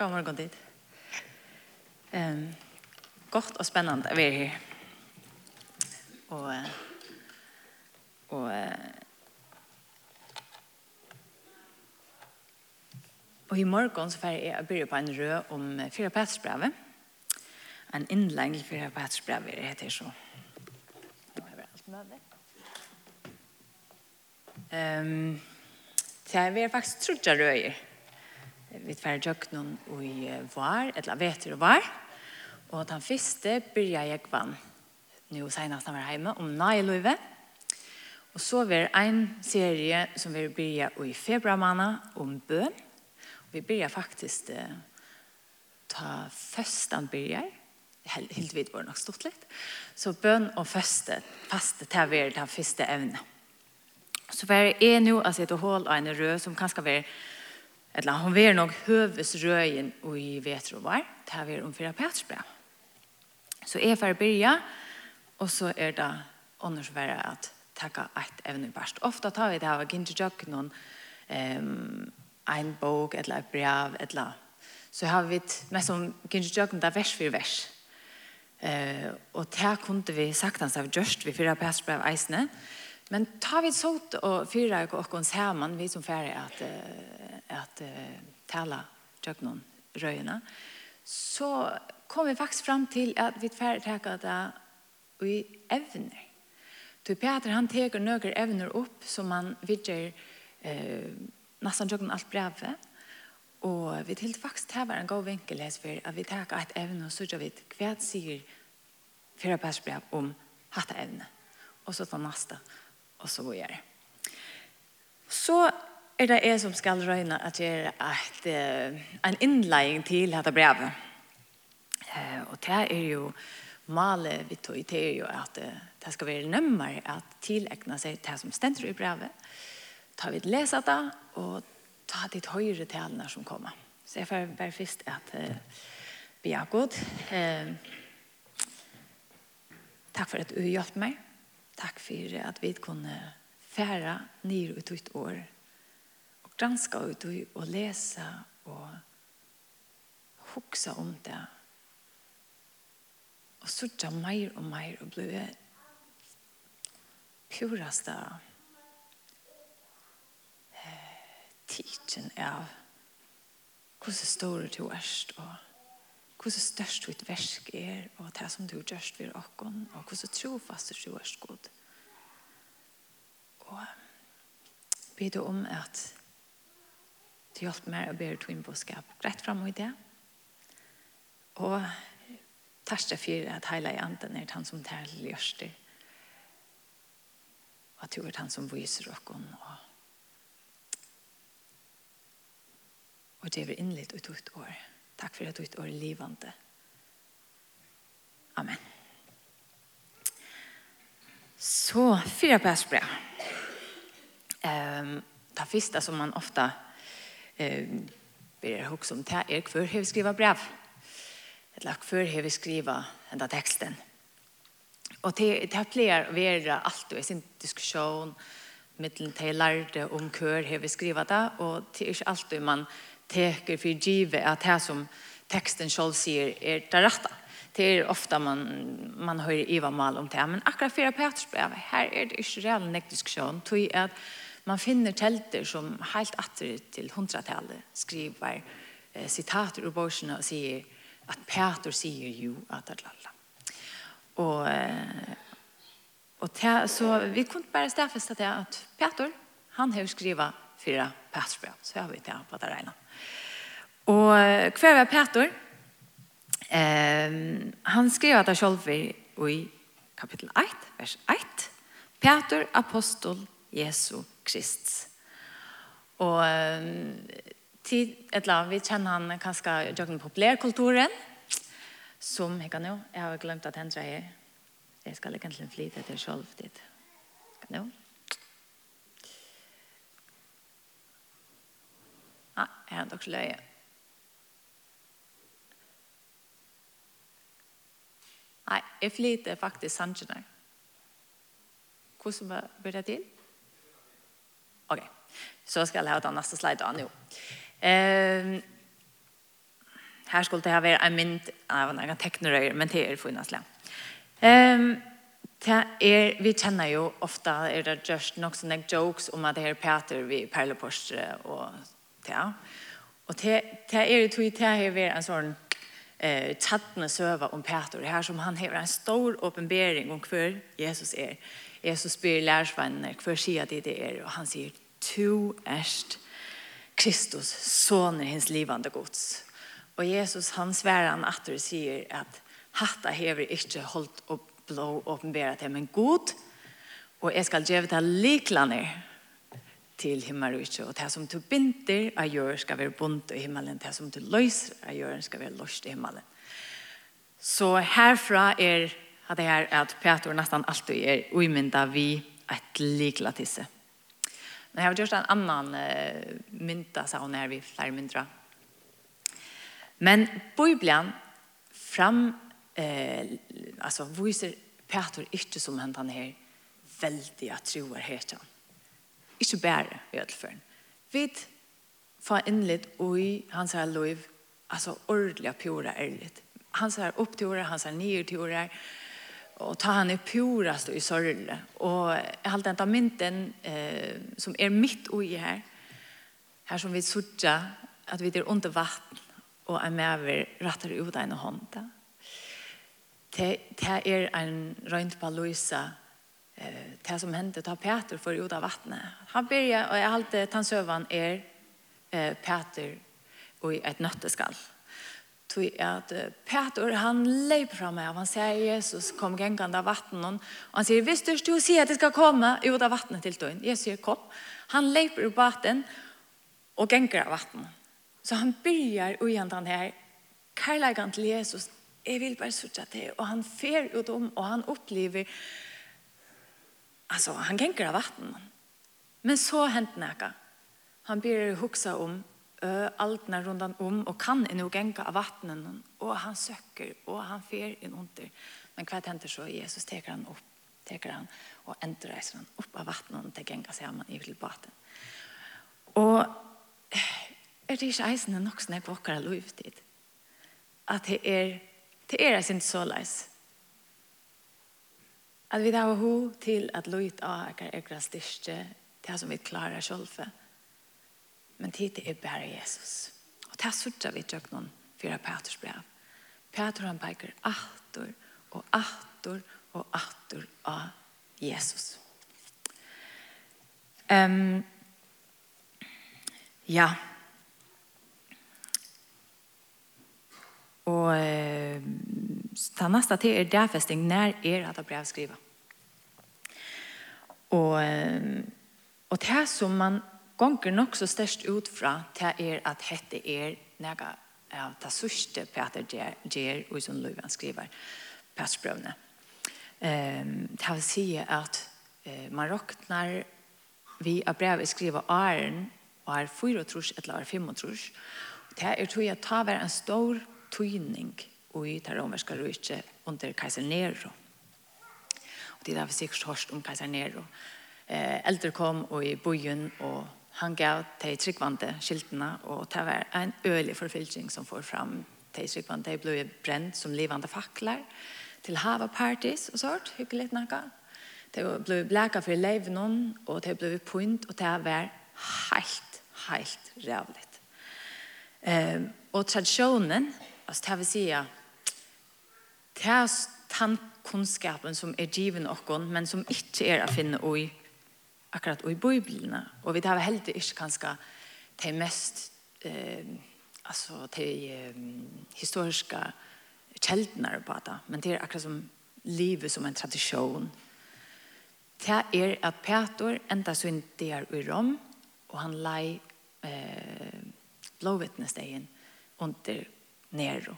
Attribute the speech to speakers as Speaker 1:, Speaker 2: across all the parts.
Speaker 1: God morgen, dit. Um, godt og spennende å være her. Og, og Og i morgen så får jeg begynne på en rød om fire petsbrevet. En innlegg til fire pætsbrevet det så. Nå har vi alt det. Um, så jeg vil faktisk trodde røyer vi var jøknon i var, eller vet du var. Og den første byrja jeg vann, nå senest han var hjemme, om Nailuive. Og så var en serie som vi byrja i februarmanna om bøn. Og vi byrja faktisk ta først begynte helt vidt var nok stort litt. Så bøn og første, faste til vi den første evne. Så var jeg nå, altså et hål av en rød som kanskje var eller hon ver nog hövesröjen och i vetro var. Det här vi om fyra patsbra. Så är för börja och så är det annars värre att tacka ett även i. Ofta tar vi det här inte jag någon ehm en bok eller ett brev eller så har vi mest som kanske jag där vers för vers. Eh och där kunde vi sagt hans av just vi fyra patsbra eisne. Eh Men tar vi så och fyra och oss hemman vi som färre att att tala jöknon røyene, så kom vi faktiskt fram till att vi färre takket det i evner. Du Peter han teker några evner upp som man vidger eh, nästan jöknon alt brevet, och vi till faktiskt här var en god vinkel här för att vi tar ett evne och så gör vi hva sier säger fyra persbrev om hatt evne och så tar nästa och så vidare. Så är det jeg som skal røyne at att göra ett, en inledning till brevet. brev. Och det är ju male vi tog til det är ju att det ska være närmare att tillägna sig det som stender i brevet. Ta vid läsa det och ta ditt høyre talene som kommer. Så jeg får bara först att eh, be god. Uh, tack för att du hjelper mig. Takk for at vi kunne fære ned ut ut år og granske ut og lese og hukse om det og sørge mer og mer og bli Eh, tidsen av hvordan står du erst og hvordan størst ditt versk er, og det som du gjørst ved åkken, og hvordan trofast du er god. Og be du om at du hjelper meg å bedre du bådskap rett frem i det. Og tørste for at hele anden er han som tar gjørs det. Og at du er han som viser åkken, og og det er innlitt ut ut året. Takk for at du er livande. Amen. Så, fyra pæsbrev. Um, det første som man ofta um, ber också om det är för hur vi skriver brev. Ett lack för hur vi skriver den texten. Och det, det här blir allt i sin diskussion mittlen till lärde om kör hur vi skriva det och det är inte alltid man teker för givet att här som texten själv säger är det rätta. Det är ofta man, man hör Iva mal om det. Men akkurat för Peters brev, här är det inte reell nekdiskussion. Tog att man finner tälter som helt attre till hundratalet skriver eh, citater ur borserna och säger att Peter säger ju att att lalla. Och, och ta, så vi kunde bara stäffesta det att Peter, han har skrivit fyra Petersbrev. Så har vi det på det regnat. Og hver var Petor? Um, han skrev at det selv i kapittel 1, vers 1. Petor, apostol, Jesu Krist. Og um, tid, etla, vi kjenner han kanskje jokken populærkulturen, som jeg kan jo, jeg har glemt at hendra er. Jeg skal egentlig flyte til selv dit. Kan jo. Ja, jeg har nok løye. Nei, jeg flyter faktisk sangene. Hvordan blir det til? Ok, så skal jeg ha den neste slide an, jo. Eh, her skulle det ha vært en mynd av en teknorøyer, men det er for innanslag. Um, det er, vi kjenner jo ofte, er det just nok sånne jokes om at det er Peter vi perleporsere og det. Og det, det er jo tog det har vært en sånn eh, tattene søva om Peter her som han har en stor åpenbering om hver Jesus er. Jesus spyr lærersvennene hver sida de det er, og han sier, «Tu erst Kristus, soner hins livande gods». Og Jesus, han sverar han atter og sier at hatta hever ikke holdt opp blå åpenberet men god, og jeg skal gjøre det liklande til himmel Og det som du binder av gjør skal være bunt i himmelen. Det som du løser av gjør skal være løst i himmelen. Så herfra er det her at Peter nesten alltid er uimynda vi et likla tisse. Men jeg har gjort en annan uh, mynda, sa hun her vi flere myndra. Men Bibelen fram, eh, altså, viser Peter ikke som hentan her veldig at troer heter han ikke bare i ødelføren. Vi får innlitt ui hans her liv, altså ordentlig pjora ærligt. Hans her opp til hans her nye til og ta han i pjorast og i sørle. Og jeg halte enda mynten eh, som er mitt ui her, her som vi sutja, at vi er under vatten, og er med vi rattar ut en hånd. Det, det er en røynt på Louisa, eh, det som hände ta Peter för ut av vattnet. Han börjar och jag alltid han sövan är eh, Peter och ett nötteskall. Tui at Peter han leip fram meg, han sier Jesus kom gengande av vattnet, og han sier, visst du sier at det skal komme ut av vattnet til døgn. Jesus sier, kom. Han leip ur vatten og genger av vattnet. Så han byrjar ugen den her, kærleikant til Jesus, jeg vil bare sutja til, og han fer ut om, og han opplever, Altså, han genker av vatten. Men så hent näka. Han blir huxa om ø, alt når rundan om og kan en nog gänga av vattnen Og han söker og han fer en under. Men hva händer så Jesus teker han upp teker han og endre reiser han opp av vattnet og det gengar seg man i vil baten. Og er det ikke eisen nok som jeg våkker av liv? At det er, det er ikke så leis. At vi har ho til at løyt av ekker ekker styrke det som vi klarer selv. Men tid er bare Jesus. Og det er sørger vi tjøk noen fyra Peters brev. Peter han peker atter og atter og atter av Jesus. Um, ja, Og eh, ta neste til er derfesting. Når er at det brev skriva. Og, og det som man gonger nok så størst ut fra, det er at dette er nega av det sørste Peter gjør og som Løyven skriver Petersbrøvene. Um, det vil si at uh, man råkner vi av brevet skriver æren og er fyra trus eller er fem trus. Det er tog jeg ta være en stor tøyning i det romerske rydtje under Kaiser Nero. Og det er vi sikkert hørt om Kaiser Nero. Eh, eldre kom og i bojen og han gav de tryggvande skiltene og det var en ølig forfylking som får fram de tryggvande. De ble brent som livande fakler til havapartis og sånt, hyggelig nakka. Det ble blæka for levnen, og det ble punt og det var helt, helt rævligt. Eh, og tradisjonen Alltså det vill säga det är den kunskapen som är given och men som inte är att finna i akkurat i bibeln. Och vi tar helt inte ganska det mest eh, alltså det eh, historiska källorna på det. Men det är akkurat som livet som en tradition. Det är att Peter enda så inte är i Rom och han lär eh, blåvittnesdegen under nero.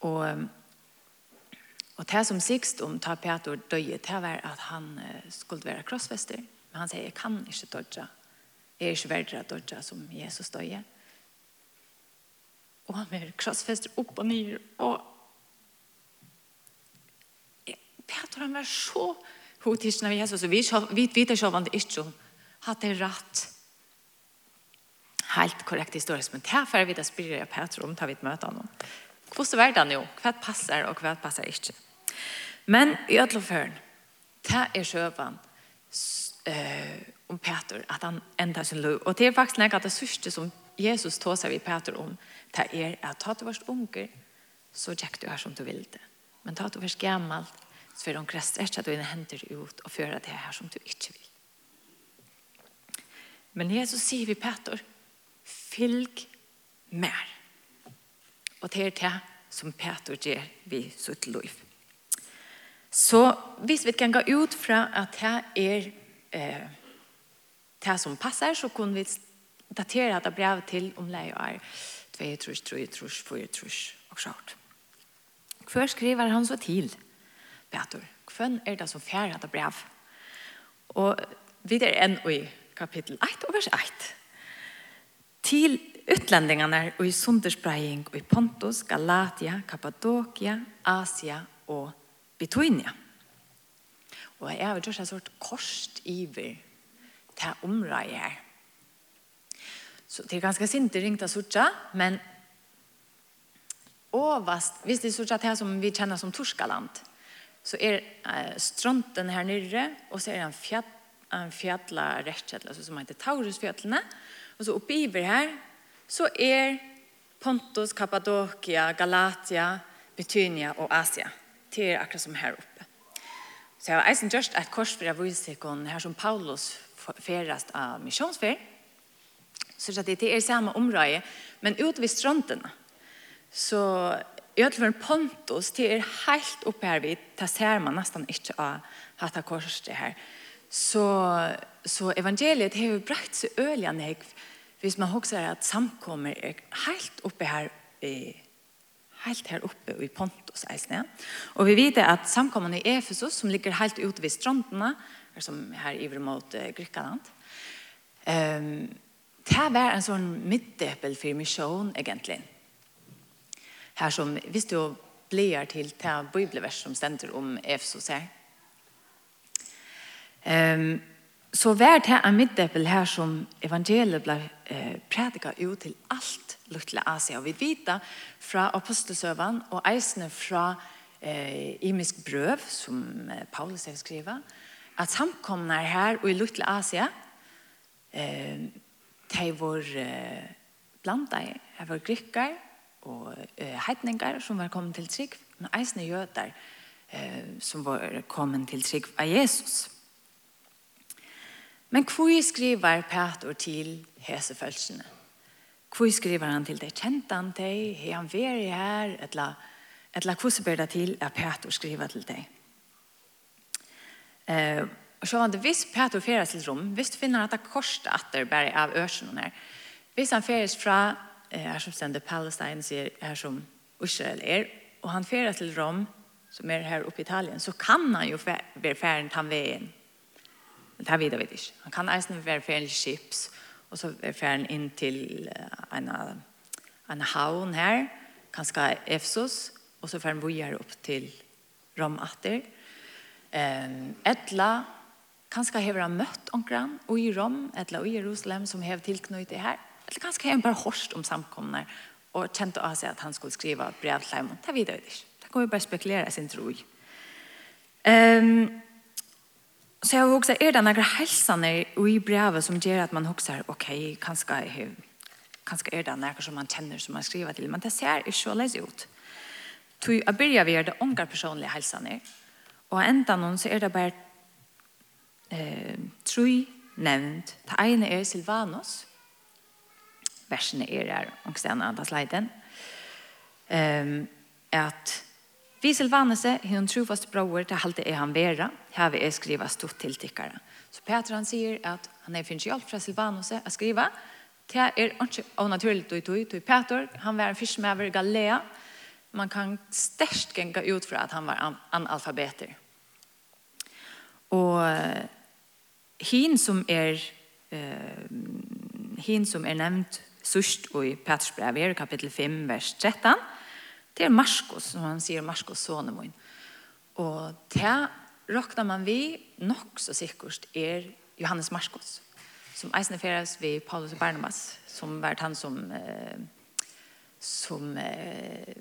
Speaker 1: Og, og det som sikst om ta Peter døye, det var at han skulle være krossfester. Men han sier, jeg kan ikke dødja. Jeg er ikke verdre dødja som Jesus døye. Og han var krossfester opp og ned. Og Peter han var så hotisk av Jesus. Og vi vet ikke om han ikke hadde det rett helt korrekt historisk, men det er vi da spyrer jeg Peter om, tar vi et møte av noen. Hvordan er det nå? Hva passer og hva passer ikke? Men i ødelføren, det er sjøven uh, om Peter, at han enda sin lov. Og det er faktisk noe at det sørste som Jesus tog seg ved Peter om, det er at ta til vårt unger, så gikk du her som du vil det. Men ta til vårt gammelt, så vil de krest ikke at du henter ut og fører det her som du ikke vil. Men Jesus sier vi Peter, fylg mer. Og det er det som Peter gjør vi sitt liv. Så hvis vi kan gå ut fra at det er eh, det som passer, så kunne vi datere det brevet til om leie er 2, 3, 3, 3, 4, 3 og sånt. Hvor skriver han så til, Peter? Hvem er det som fjerde det brev? Og videre enn i kapittel 1 og vers 1 til utlendingene och i sunderspraying och i Pontus, Galatia, Kappadokia, Asia och Bituinia. Og jeg har gjort en sort korst iver til området her. Så det er ganske sint det ringte sortja, men overast, hvis det er sortja til som vi kjenner som Torskaland, så er eh, stronten her nyrre, og så er det en, fjall, en fjalla altså, som heter Taurusfjallene, og så oppe i her, så er Pontus, Kappadokia, Galatia, Betynia og Asia. Det er akkurat som her oppe. Så jeg har eisen gjørst et kors for jeg viser her som Paulus ferast av misjonsfer. Så det er samme område, men ut ved strandene. Så i alle en Pontus, det er helt oppe her vidt, det ser man nesten ikke av hatt av korset her. Så så, så evangeliet har jo brakt så øyelig nek hvis man husker at samkommer er helt oppe her i helt her oppe i Pontus eisne. Og vi vet at samkommen i Efesus, som ligger helt ute ved strandene, som her i mot uh, Grykkaland, um, det var en sånn middepel for misjon, egentlig. Her som, hvis du blir til det bibelvers som stender om Efesus her, Um, så vart det en middepel här som evangeliet blev eh, prædiket ut till allt lilla Asia. och vi vita från apostelsövan och eisne från eh, imisk bröv som eh, Paulus har skriva att samkomna här och i lilla Asia, eh, de var eh, blant dem, her var grikker eh, som var kommit till trygg, men eisne jötar eh, som var kommit till trygg av Jesus. Men hvor skriver Peter til hesefølsene? Hvor skriver han til det? Kjente han deg? Har han vært her? Eller, eller hvordan ber det til at Peter skriver til deg? Eh, og så var det hvis Peter feres til rom, hvis du finner at det korset det bare av ørsene her, hvis han feres fra, eh, her som stender Palestine, sier her som Israel er, og han feres til rom, som er her oppe i Italien, så kan han jo være ferdig til han veien Det vet jag inte. Han kan eisen være för en chips och så för han in till en, en havn här. kanskje Efsos. Och så för bojer opp upp till Romatter. Um, etla kanske har han mött omkran och i Rom, etla och i Jerusalem som har tillknöjt det här. Eller kanske har han bara hörst om samkomne, och känt av sig att han skulle skriva brev till Simon. Det vet jag ikke. Det kommer bara spekulera sin tro i. Um, Så jag också är det några hälsande i brevet som gör att man också okej, okay, kanske kanske är det några som man känner som man skriver till, men det ser inte så läs ut. Tui a byrja vi er det ongar personlige helsaner, og enda noen så er det bare eh, tre nevnt. Det ene er Silvanus, versene er her, og stedet av sleiden, um, at Vi Silvanese, hun trofast bror, det halte er han vera, her vi er skriva stort til tikkare. Så Peter han sier at han er finnes hjelp fra Silvanese å skriva, det er ikke onaturligt og tog, tog Peter, han var en fyrsmæver i Galea, man kan størst genga ut fra at han var an analfabeter. Og hin som er eh, hin som er nevnt sørst i Peters brev, kapitel 5, vers 13, Det er Marskos, som han sier Marskos sonemoen. Og det råkner man vi nok så sikkert er Johannes Marskos, som eisende feres ved Paulus og Barnabas, som var han som eh, som eh,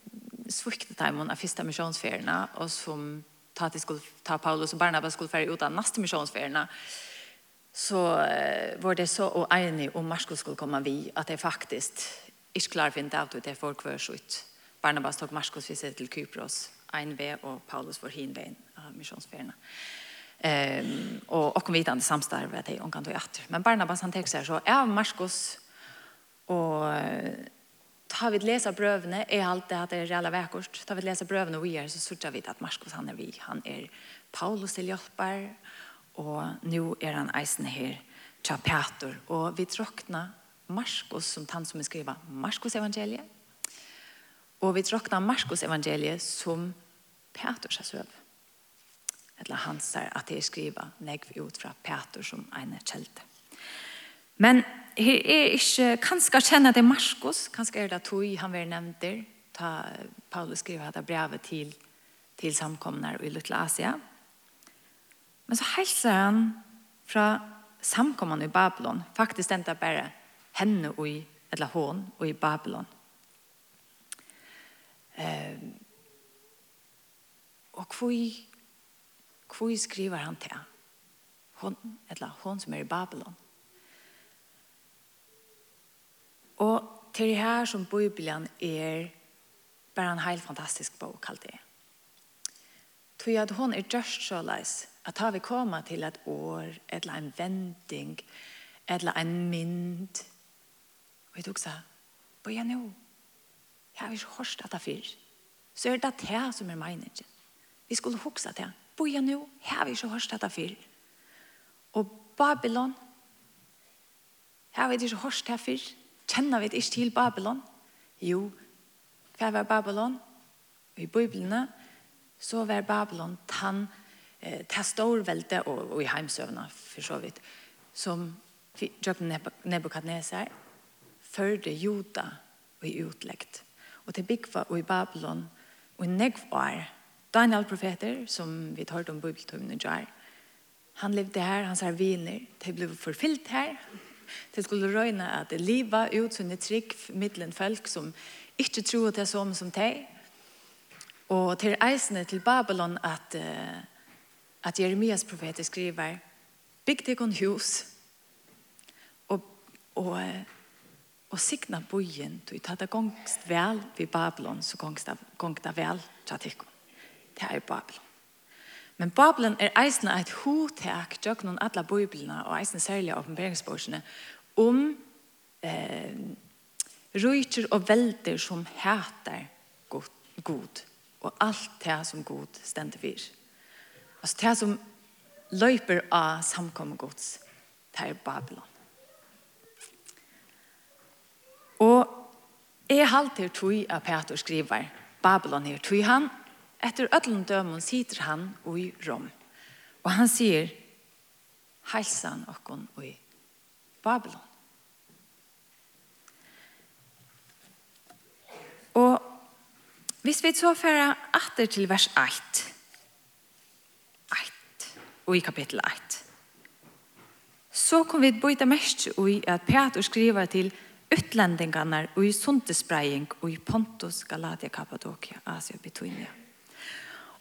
Speaker 1: svukte timen av første misjonsferierna, og som ta, til skulle, ta Paulus og Barnabas skulle fære ut av neste misjonsferierna, så eh, var det så og enig om Marskos skulle komme vi, at det faktisk ikke klarer å finne ut det for hver slutt Barnabas tok Marskos vise til Kypros en ved, og Paulus for hin ved av misjonsferierna. Ehm och och vitande samstarve att hon kan ta efter. Men Barnabas han tenker seg så är Marskos och ta vi läsa brøvene, är allt det att det är reelle vekkort, Tar vi läsa brövne och är så sørger vi att Marskos han är vi. Han är Paulus til hjälpar och nu är han eisen här Chapator och vi tråkna Marskos som tant som skriver Marskos evangeliet Og vi tråkna Markus evangeliet som Peters søv. Eller han sier at det er skriva negv ut fra Peter som ene kjelte. Men her er ikke, kanskje kjenne det Markus, kanskje er det tog han vil nevnt der, ta, Paulus skriver dette brevet til, til samkomne i Lutla Asia. Men så helser han fra samkommene i Babylon, faktisk den der bare henne og i, eller hon og i Babylon. Eh, og hvor, hvor skriver han til? hon eller hon som er i Babylon. Og til det her som Bibelen er bare en helt fantastisk bok kalt det. Tror at hon er just så leis at har vi kommet til et år eller en vending, eller en mynd. og jeg tok seg, så, börja nå, Jeg har ikke hørt dette før. Så er det det som er meningen. Vi skulle huske det. Boja nå, jeg har ikke hørt dette før. Og Babylon, jeg har ikke hørt det før. Kjenner vi ikke til Babylon? Jo, hva var Babylon? I Bibelene så var Babylon tann eh, testorvelte og, og i heimsøvna, for så vidt, som Jøkken Nebuchadnezzar førde Juda og i utleggt og til byggva og i Babylon og i negv år. Daniel profeter, som vi tar om bibeltømmen i jar, han levde her, han sa viner, de ble forfylt her. De skulle røyne at det livet ut som et trygg middelen folk som ikke tror det er som som de. Og til eisene til Babylon at, at Jeremias profeter skriver, bygg deg hus, og, og og signa bojen, du tar det gongst vel vid Babylon, så gongst det, gongst det vel til. Det er Babylon. Men Babylon er eisne et hotek tjøk noen alle biblina, og eisne særlig av oppenberingsborsene, om eh, rujtjer og velder som heter god, god, og alt det som god stender vir. Altså det som løyper av samkommet gods, det er Babylon. Og jeg halter tog av Peter skriver Babylon her tog han etter ødelen dømen sitter han i Rom. Og han sier heilsan okkon i Babylon. Og hvis vi så færa atter til vers 8 8 og i kapittel 8 så kom vi bøyta mest i at Peter skriver til utlendingarna och i sundespraying och i Pontus, Galatia, Kappadokia, Asia, Bitonia.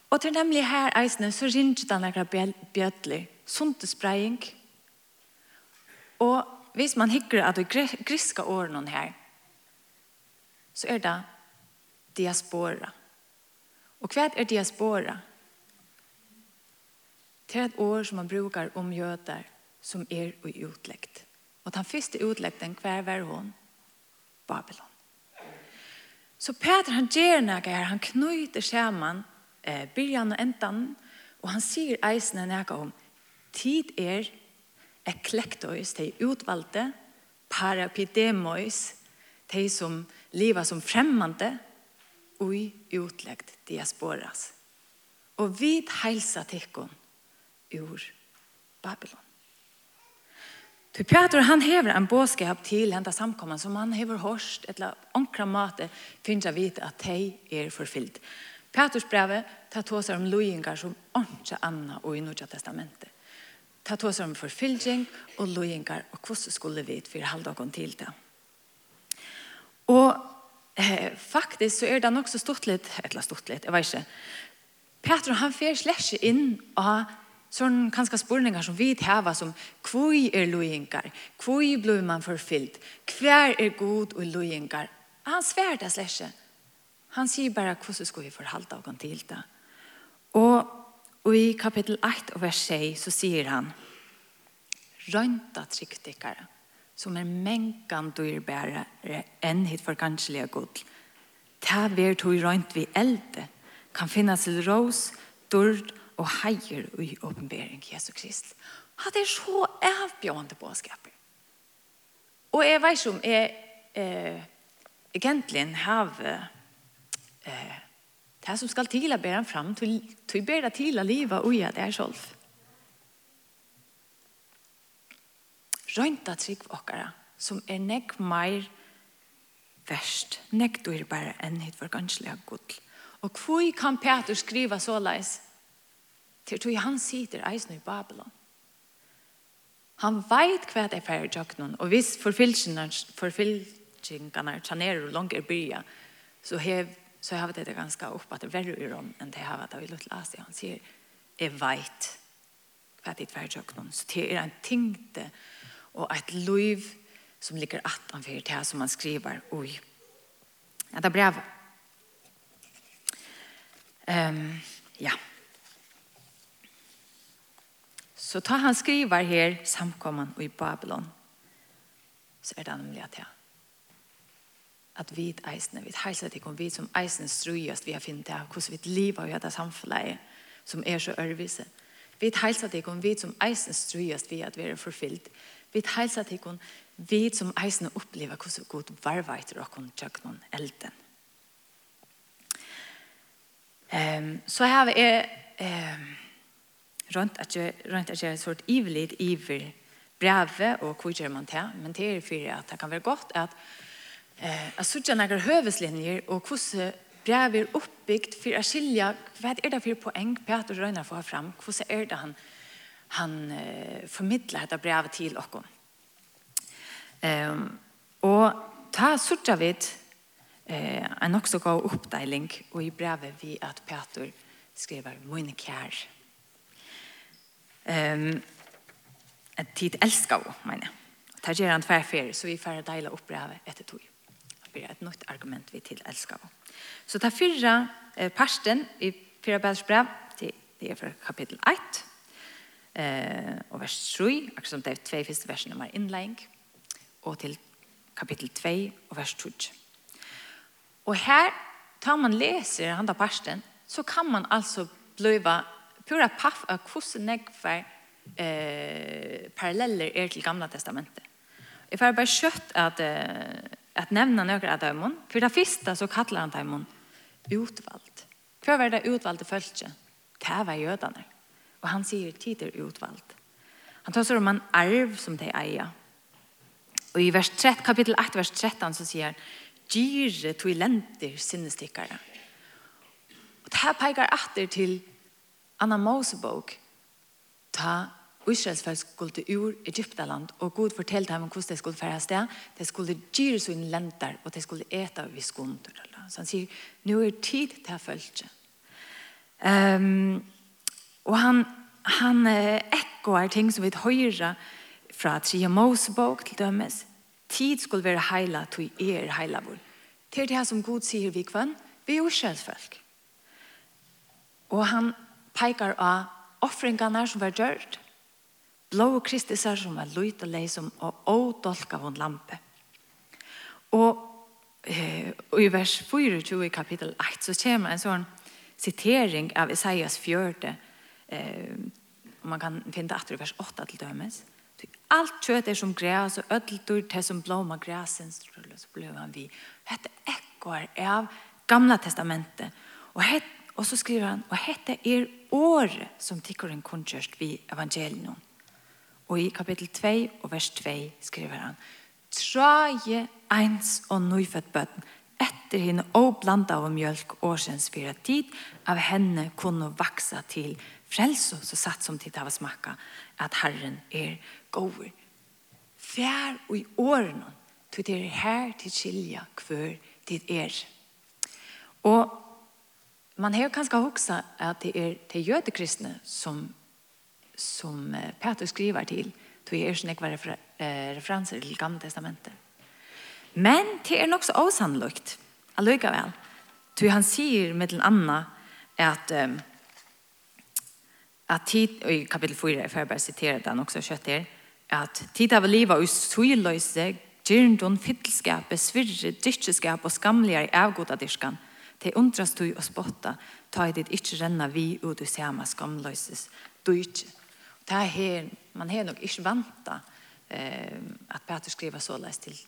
Speaker 1: Och det är nämligen här eisne så ringer det några bjödler, sundespraying. Och hvis man hikker at det griske årene her, så er det diaspora. Og hva er diaspora? Det er et år som man brukar om jøder som er utlegt. Og den første utleggen, hver var hun? Babylon. Så Peter han gjør noe her, han knyter skjermen, eh, byrjan og endan, og han sier eisene noe om tid er eklektois, de utvalgte, parapidemois, de som lever som fremmande, og utlegt diasporas. Og vi heilsa tikkun ur Babylon. För Peter han hever en bådskap till hända samkomman som han häver hörst eller onkra mate finns vite att de är förfyllt. Peters brevet tar tåsar om lojingar som ikke anna och i Nordiska testamentet. Ta tåsar om förfyllning och lojingar och hvordan skulle vi för halvdagen till det. Och eh, faktiskt så är den också stort lite, eller stort litt, jag vet ikke. Peter han fer släcker in av sånne kanskje spørninger som vi tæva som hvor er loingar, Hvor blir man forfylt? hver er god og loingar. Han svär det slesje. Han sier bare hvordan skal vi forholde oss til det. Og i kapittel 8 og vers 6 så sier han Rønta tryggtikkere som er mengan dyrbære enn hit for kanskje god. Ta ver tog rønt vi elde kan finnes til rås, dyrd og heier i åpenbering Jesu Krist. Han er så avbjørende bådskaper. Og jeg vet ikke om jeg eh, egentlig har eh, det som skal til å bære ham fram til, til å bære til å leve og gjøre det selv. Røynta trygg åkere som er nekk mer verst, nekk dyrbare enn hitt for ganslige godl. Og hvor kan Peter skriva så leis? Til tog han sitter eisen i Babylon. Han veit hva det er færre tjøkkenen, og hvis forfylkingene tjanerer og langer bya, så hev så har det ganske opp at det er verre i rom enn det har vært av i Lutla Asia. Han sier, jeg veit hva det er færre tjøkkenen. Så det er en tingte og et liv som ligger at han fyrir til som han skriver Oi, Ja, det er brev. Um, ja. Ja. Så tar han skriver her samkomman i Babylon så er det nemlig at ja. At vi eisene, vi heiser til om vi som eisene strøyest vi har finnet det, hvordan vi lever i dette samfunnet som er så ørvise. Vi heiser til om vi som eisene strøyest vi at vi er forfyllt. Vi heiser til om vi som eisene opplever hvordan god varveiter og kun tjøk noen elden. Um, så her er... Um, rundt at jeg, rundt at jeg er sort ivelig iver brevet og hvor gjør man til, men det er for at det kan være godt at eh, at sørger noen høveslinjer og hvordan brevet er oppbygd for å skilje hva er det for poeng Peter Røyner får fram, hvordan er det han, han eh, formidler dette brevet til dere. Um, og ta sørger vi eh, en også god oppdeling og i brevet vi at Peter skriver «Mine kjær» um, at tid elskar vi, mener jeg. Det gjør han tverfer, så vi får deile oppbrevet etter tog. Det blir et nytt argument vi til elskar vi. Så det fyrre eh, parsten i fyrre bedresbrev, det, er fra kapittel 1, eh, og vers 3, akkurat som det er tve første versene med innlegging, og til kapittel 2 og vers 2. Og her, tar man leser han da parsten, så kan man altså bliva pura paff av hvordan negver eh, paralleller er til gamla testamentet. Jeg får bare kjøtt at, at nevne noen av dem. For det første så kallar han dømmen utvalgt. Hva var det utvalgte følelse? Det var jødene. Og han sier tider utvalgt. Han tar seg om en arv som de eier. Og i vers 3, kapittel 8, vers 13 så sier han Gyre tog lenter sinnestikkere. Og det her peker etter til Anna Mosebok, ta Israels folk skulle ur Egyptaland, og Gud fortalte dem hvordan de skulle fære sted. De skulle gyre sine lenter, og de skulle ete av skunder. Så han sier, nå er tid til å følge. Um, og han, han ekkoer ting som vi høyre fra Tria Mosebok til dømes. Tid skulle være heila, til er heila vår. Til det som Gud sier vi kvann, vi er Israels folk. Og han peikar av offringene som var gjørt, blå kristisar som var løyt og leisom, og ådolk av en lampe. Og, eh, og i vers 24 i kapittel 8 så kommer en sånn sitering av Isaias 4, eh, man kan finne det i vers 8 til dømes. Alt kjøtt er som græs, og ødeltur til som blåma græsen, så ble han vi. Hette ekkor er av gamla testamentet. Og, het, og så skriver han, og hette er året som tikkeren kunngjørst vi evangelion. Og i kapittel 2 og vers 2 skriver han Traje eins og nøyfødt bøtten etter henne og blanda av mjölk årsens fyra tid av henne kunne vaksa til frelse så satt som tid av smakka at Herren er gåver. Fjær og i årene til det er her til skilja hver tid er. Og man har kanskje også at det er til jødekristne som, som Peter skriver til, til er ikke var referanser til Gamle Testamentet. Men det er nok så osannlukt, allikevel, til han sier med den andre at um, at tid, og i kapitel 4, jeg får bare sitere den også kjøtt her, at tid av livet og søyløse, gyrndon, fittelskap, besvirre, dykkeskap og skamligere avgoda dyrskan, Te undras du og spotta, ta i ditt ikkje renna vi ut i sema skamløses, du ikkje. Det er her, man har nok ikkje vanta eh, at Peter skriver såleis til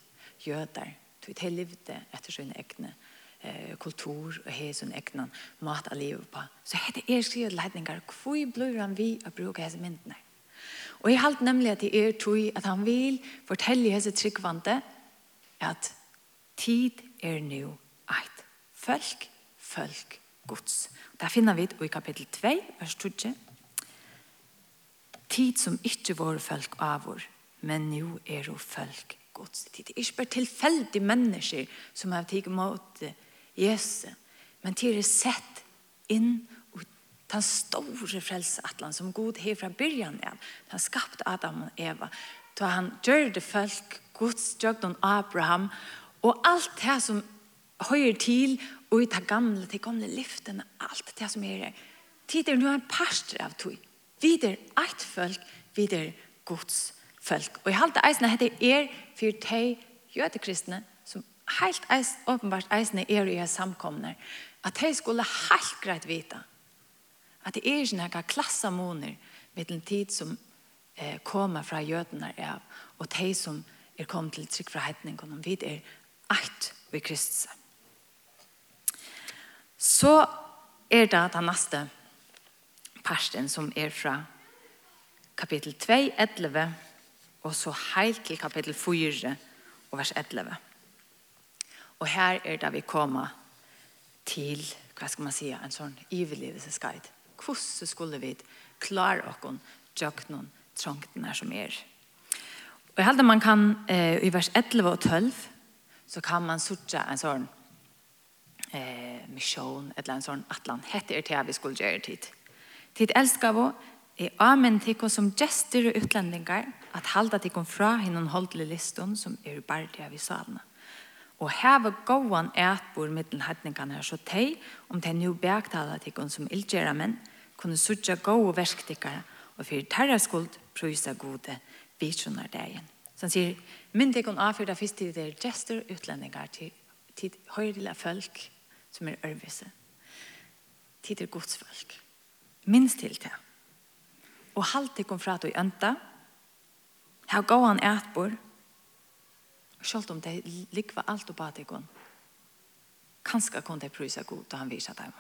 Speaker 1: jøder, til det livde etter sine egne eh, kultur og hei sin egne mat av livet på. Så hette er skrivet leidningar, hvor blir han vi å bruke hese myndene? Og jeg halte nemlig at det er tog at han vil fortelle hese tryggvante at tid er nu folk, folk, gods. Det finner vi i kapittel 2, vers 2. Tid som ikke var folk av vår, men nu er jo folk gods. Det er ikke bare tilfeldige mennesker som har tatt imot Jesus, men det er sett inn og den store frelseatlan som god har fra byrjan av. Han skapte Adam og Eva. Da han gjør det folk, Guds gjør Abraham, og alt det som høyer til, Og i det gamle, det gamle lyften, alt det som er her. Tid er nu en parster av tog. Vi er et folk, vi er Guds folk. Og i halte eisene heter er for de jødekristne, som helt eis, åpenbart eisene er i er samkomner, at de skulle helt greit vite at det er ikke noen klassamoner med den tid som eh, kommer fra jødene av, og de som er kommet til trygg fra hetningen, om vi er eit ved Kristus. Så er det den neste parten som er fra kapittel 2, 11, og så helt til kapittel 4 og vers 11. Og her er det vi kommer til, hva skal man si, en sånn iverlivelsesguide. Hvordan skulle vi klare oss tjøkken trangtene som er. Og jeg heldig man kan, eh, i vers 11 og 12, så kan man sorte en sånn eh, mission, eller en sånn atlan, hette er til vi skulle gjøre tid. Tid elsker vi, er amen til oss som gester og utlendinger, at halda til oss fra hinnom holdelig liston som er bare det vi salene. Og heve gåan etbor mittelen hetningene her, så teg, om teg nu bektala til som ildgjera menn, kunne sutja og versktikkere, og fyrir terra skuld prøysa gode vitsunar dagen. Så han sier, mynd ikon avfyrda fyrst til det gester utlendingar til, til høyrela folk, som er ørvise. Tid er godsfolk. Minst til det. Og halte kom fra til ønta. Her gav han etbor. Selv om det likva alt og badikon. Kanskje kunne det prøysa god da han viser dem.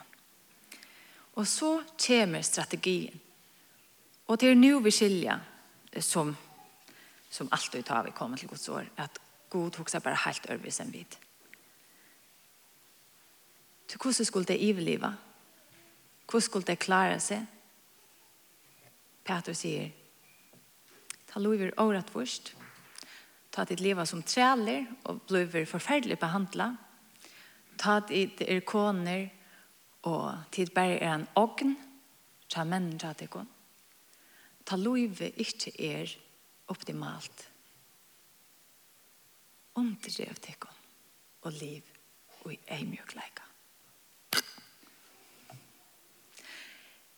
Speaker 1: Og så kommer strategien. Og det er vi skilja som, som alltid tar vi kommer til Guds år at God hoksa bare helt ørvis enn vidt. Til hvordan skulle det iveliva? Hvordan skulle det klare seg? Peter sier, ta lover året først, ta ditt liv som træler og blir forferdelig behandla, ta ditt er koner og tid bare er en ogn, ta menneska til kon. Ta lover ikke er optimalt. Omtidrev til kon og liv og i eimjøkleika.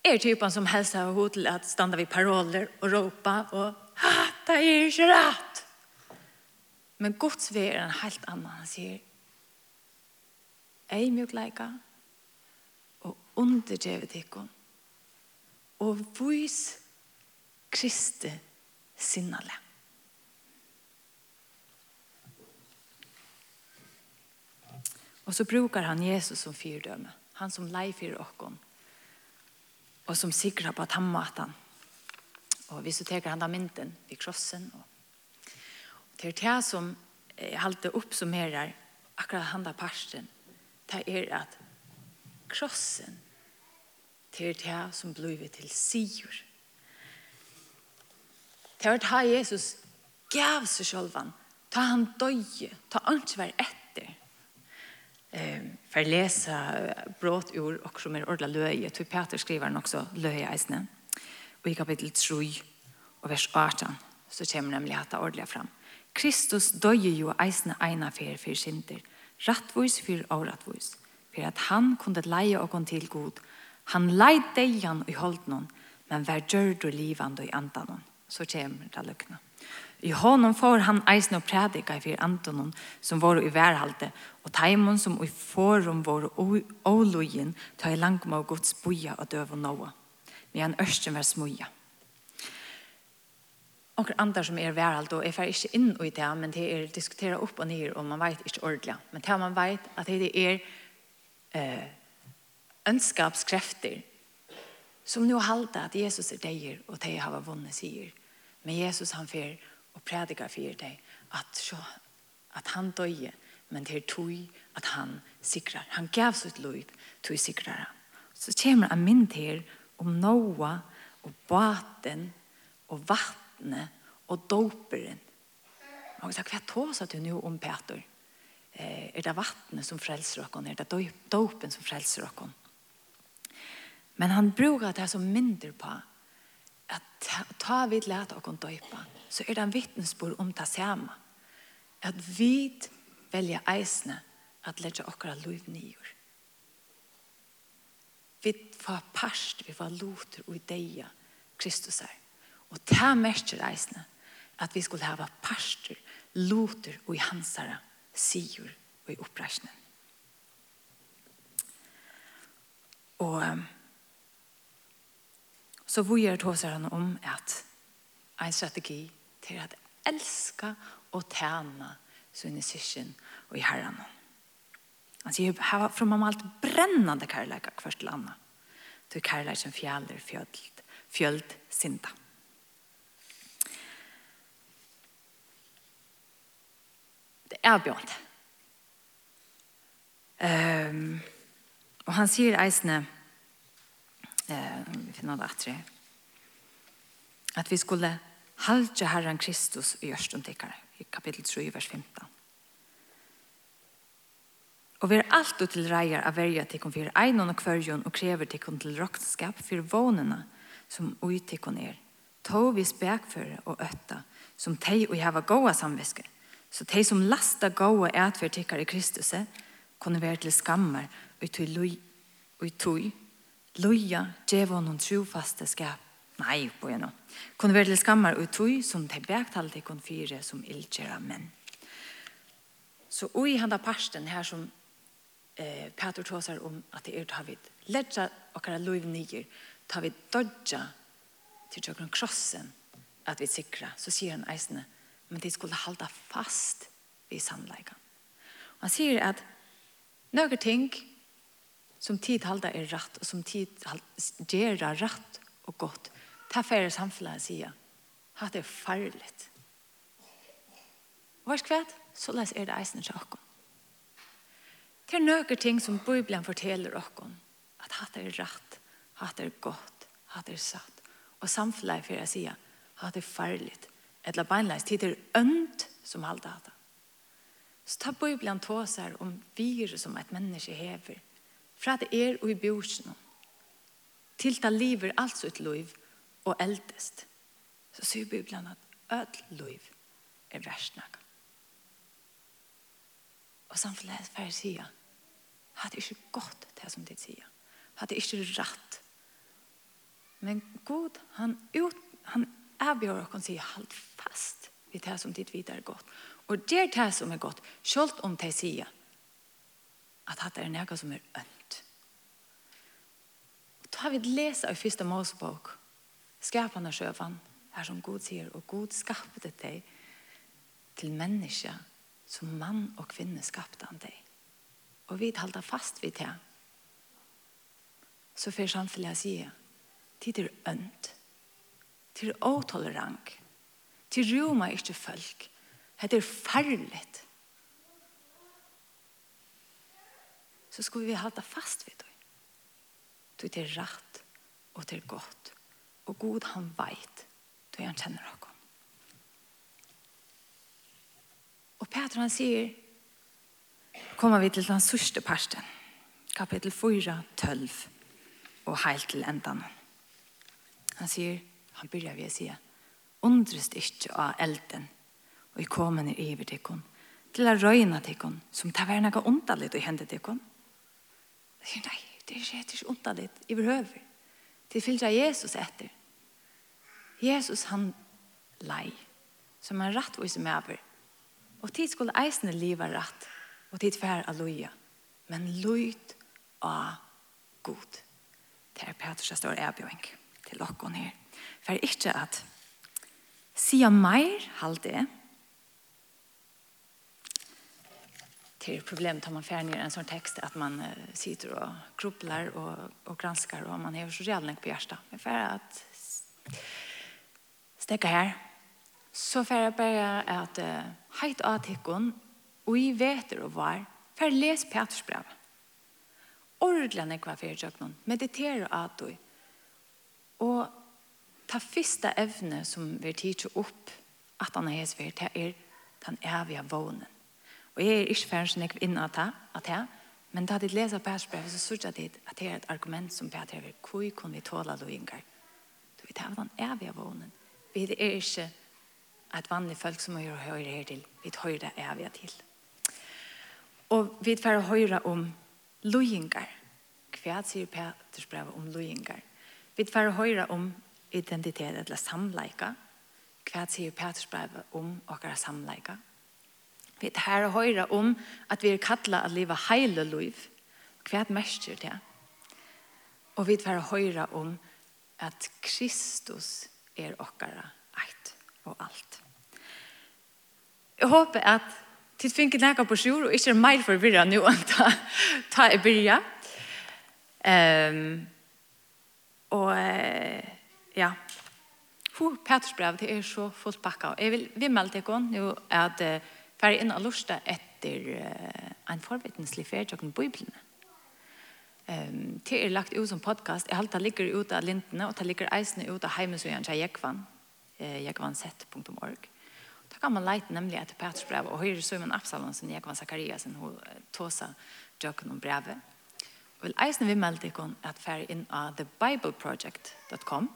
Speaker 1: är typen som helst har hod til att stanna vid paroller och ropa och hata er inte rätt. Men Guds vei är en helt annan. Han säger Ej mjukleika och underdrev dikkon og vois Kristi sinnale. Og så brukar han Jesus som fyrdøme. han som lei fyrir okkon og som sikrar på tammatan. Og vi du teker han da mynten i krossen. Og, og det er det som jeg halte oppsummerer akkurat han da parsten. Det er at krossen til det som blir til sier. Det var det Jesus gav seg sjølvan. Ta han døye. Ta alt var eh för läsa brått ur och som är ordla löje till Peter skriver han också löje isne. Och i kapitel 3 och vers 18 så kommer nämligen att ordla fram. Kristus døye jo eisne ena fer for synder, rattvois for avrattvois, for at han kunde leie og kon til god. Han leid deian i holdt noen, men vær djørd og livande i andan Så kommer det løkna. I honom får han eisen og prædika i fyr antonon som var i værhalte, og taimon som i forum var ålujen ta i langma og gods boja og døv og noa. Men han ørsten var smuja. Og andre som er værhalte, og jeg fer ikke inn i det, men det er diskutera opp og ned, og man vet ikke ordentlig. Men det man vet at det er eh, ønskapskrefter som nu halda at Jesus er deir, og de har vunnet sier. Men Jesus han fer og prædika for deg at, så, at han døye, men det er tog at han sikrar. Han gav sitt liv tog sikrar han. Så kommer han mynd her om Noah og baten og vattnet og doperen. Man kan säga, hva tås at du nå om Peter? Eh, er det vattnet som frelser dere? Er det dopen som frelser dere? Men han brukar det som mindre på at ta vid lät och döpa så er det en vittnesbord om det samme. At vi velger eisene at lette okra liv nyer. Vi får parst, vi får loter og ideer Kristus er. Og ta merker eisene at vi skulle hava parster, loter og i hansara, sier og i oppreisningen. Og så vi gjør det han om at en strategi til at elska og tæna sine syskjen og i herrene. Han sier, her var from alt brennande kærleikar hver til anna. til kærleik som fjaller fjöld, fjöld sinda. Det er bjørnt. Um, og han sier eisne, uh, vi finner det atre, at vi skulle Halja Herren Kristus i Jørstund tikkare, i kapitel 3, vers 15. Og vi er alt til reier av verja tikkun fyrir einon og kvørjon og krever tikkun til roktskap fyrir vånena som ui tikkun er. Tå vi spekføre og øtta, som tei og hava gåa samviske. Så tei som lasta gåa ætver tikkare i Kristus, kunne være til skammer og i tui, og i tui, loja, djevon og trofaste skap Nei, på en nå. Kunne være til skammer og tog som de bektalte til kun fire som ildgjør menn. Så ui han da parsten her som eh, Peter tåsar om at det er tar vi ledja okkara lov nyer, tar vi dodja til tjokken krossen at vi sikra, så sier han eisene, men de skulle halda fast i samleika. Og han sier at nøyre ting som tid halda er rett, og som tid gjerra rett og godt, Ta færre samfunnet sier, at det er farligt. Og hva er Så les er det eisen til okken. Det er nøkker ting som Bibelen forteller okken, at hatt er rett, hatt er godt, hatt er satt. Og samfunnet for å si at det er farligt. eller beinleis tid er ønt som halde hatt. Så ta Bibelen tåser om virus som et menneske hever, fra det er og i bjørsen, til det lever alt sitt liv, og eldest, så sier Bibelen at ødel liv er versnakka. Og samfunnet færre sier, hadde ikke gått det som de sier. Hadde ikke rett. Men Gud, han, ut, han avgjør og kan si, halt fast vid det som ditt videre er godt. Og det er det som er godt, selv om de sier at det er noe som er ønt. Og da har vi lese i første Mosebok, skapande sjøvan, her som Gud sier, og Gud skapte deg til menneske som mann og kvinne skapte han deg. Og vi halda fast vid det. Så fyrir samfunnet sier, tid er ønt, tid er åtolerant, tid roma ikke folk, det er farligt. Så skulle vi halda fast vid det. Det er rett og det er godt Og Gud han veit, då han kjenner dere. Og Peter han sier, kommer vi til den sørste parsten, kapittel 4, 12, og heilt til endan. Han sier, han byrjar ved å si, undrest ikke av elden, og i kommende iver til henne, til å røyne til henne, som tar være noe ondallig og hende til henne. Han sier, nei, det er ikke ondallig, i behøver. Det fyller Jesus etter. Jesus han lei, som en som mever. Og tid skulle eisene liva rett, og tid fær av loja. Men lojt av god. Det er Petrus står erbjøring til okkon her. For ikke at sia meir halde til problem tar man färg en sånn text att man sitter och grubblar och, och granskar og man har så jävla på hjertet. Men för att stekka her, så får jeg bare at uh, heit av tikkun, og i veter og var, får les Peters brev. Ordla fyrir tjøknun, meditere at du, og ta fyrsta evne som vi tidsjo opp, at han er hesver, det er den evige vånen. Og jeg er ikke ferdig som jeg vil at det, men da jeg leser Peters brev, så sørger jeg at det er et argument som Peter vil, hvor kunne vi tåle lovingar? Du vet, det er den evige vånen Vi er ikke et vanlig folk som hører høyre her til. Vi høyre er vi til. Og vi får høyre om lojinger. Hva sier Peters brev om lojinger? Vi får høyre om identitet eller samleika. Hva sier Peters brev om åkere samleika? Vi får høyre om at vi er kattlet at livet hele liv. Hva til det? Og vi får høyre om at Kristus er okkara eit og alt. Jeg håper at tid finner nækka på sjur og ikke er meir forvirra nu enn ta, ta i byrja. Um, og ja, Hvor Peters brev, det er så fullt pakka. Jeg vil vi melde deg om nå at uh, færre inn og lusta etter uh, en forvittneslig ferdjøkken på Bibelen um, det er lagt ut som podcast. Jeg halte det ligger ut av lintene, og det ligger eisene ut av heimesøyen til Jekvann, eh, jekvannsett.org. Da kan man leite nemlig etter Petrus brev, og høyre Søyman Absalonsen, Jekvann Zakariasen, hun tåsa jøkken om brevet. Og vil eisene vi melde ikon at færre inn av thebibleproject.com.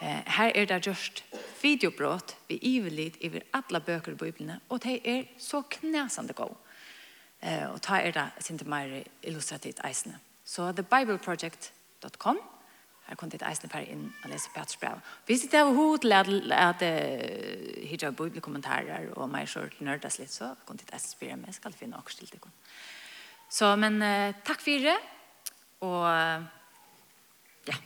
Speaker 1: Eh, her er det just videobrott vi ivelit iver alla bøker i Bibelene, og det er så knæsande gode. Eh, og ta er det sin til mer illustrativt eisene. Så thebibleproject.com Her kom det et eisende per inn og lese Peters brev. Vi det var hod til at, at uh, hijab bibelkommentarer og meg selv nørdes litt, så kom det et eisende meg. Jeg skal finne akkurat til det. Så, men uh, takk for det. Og uh, ja,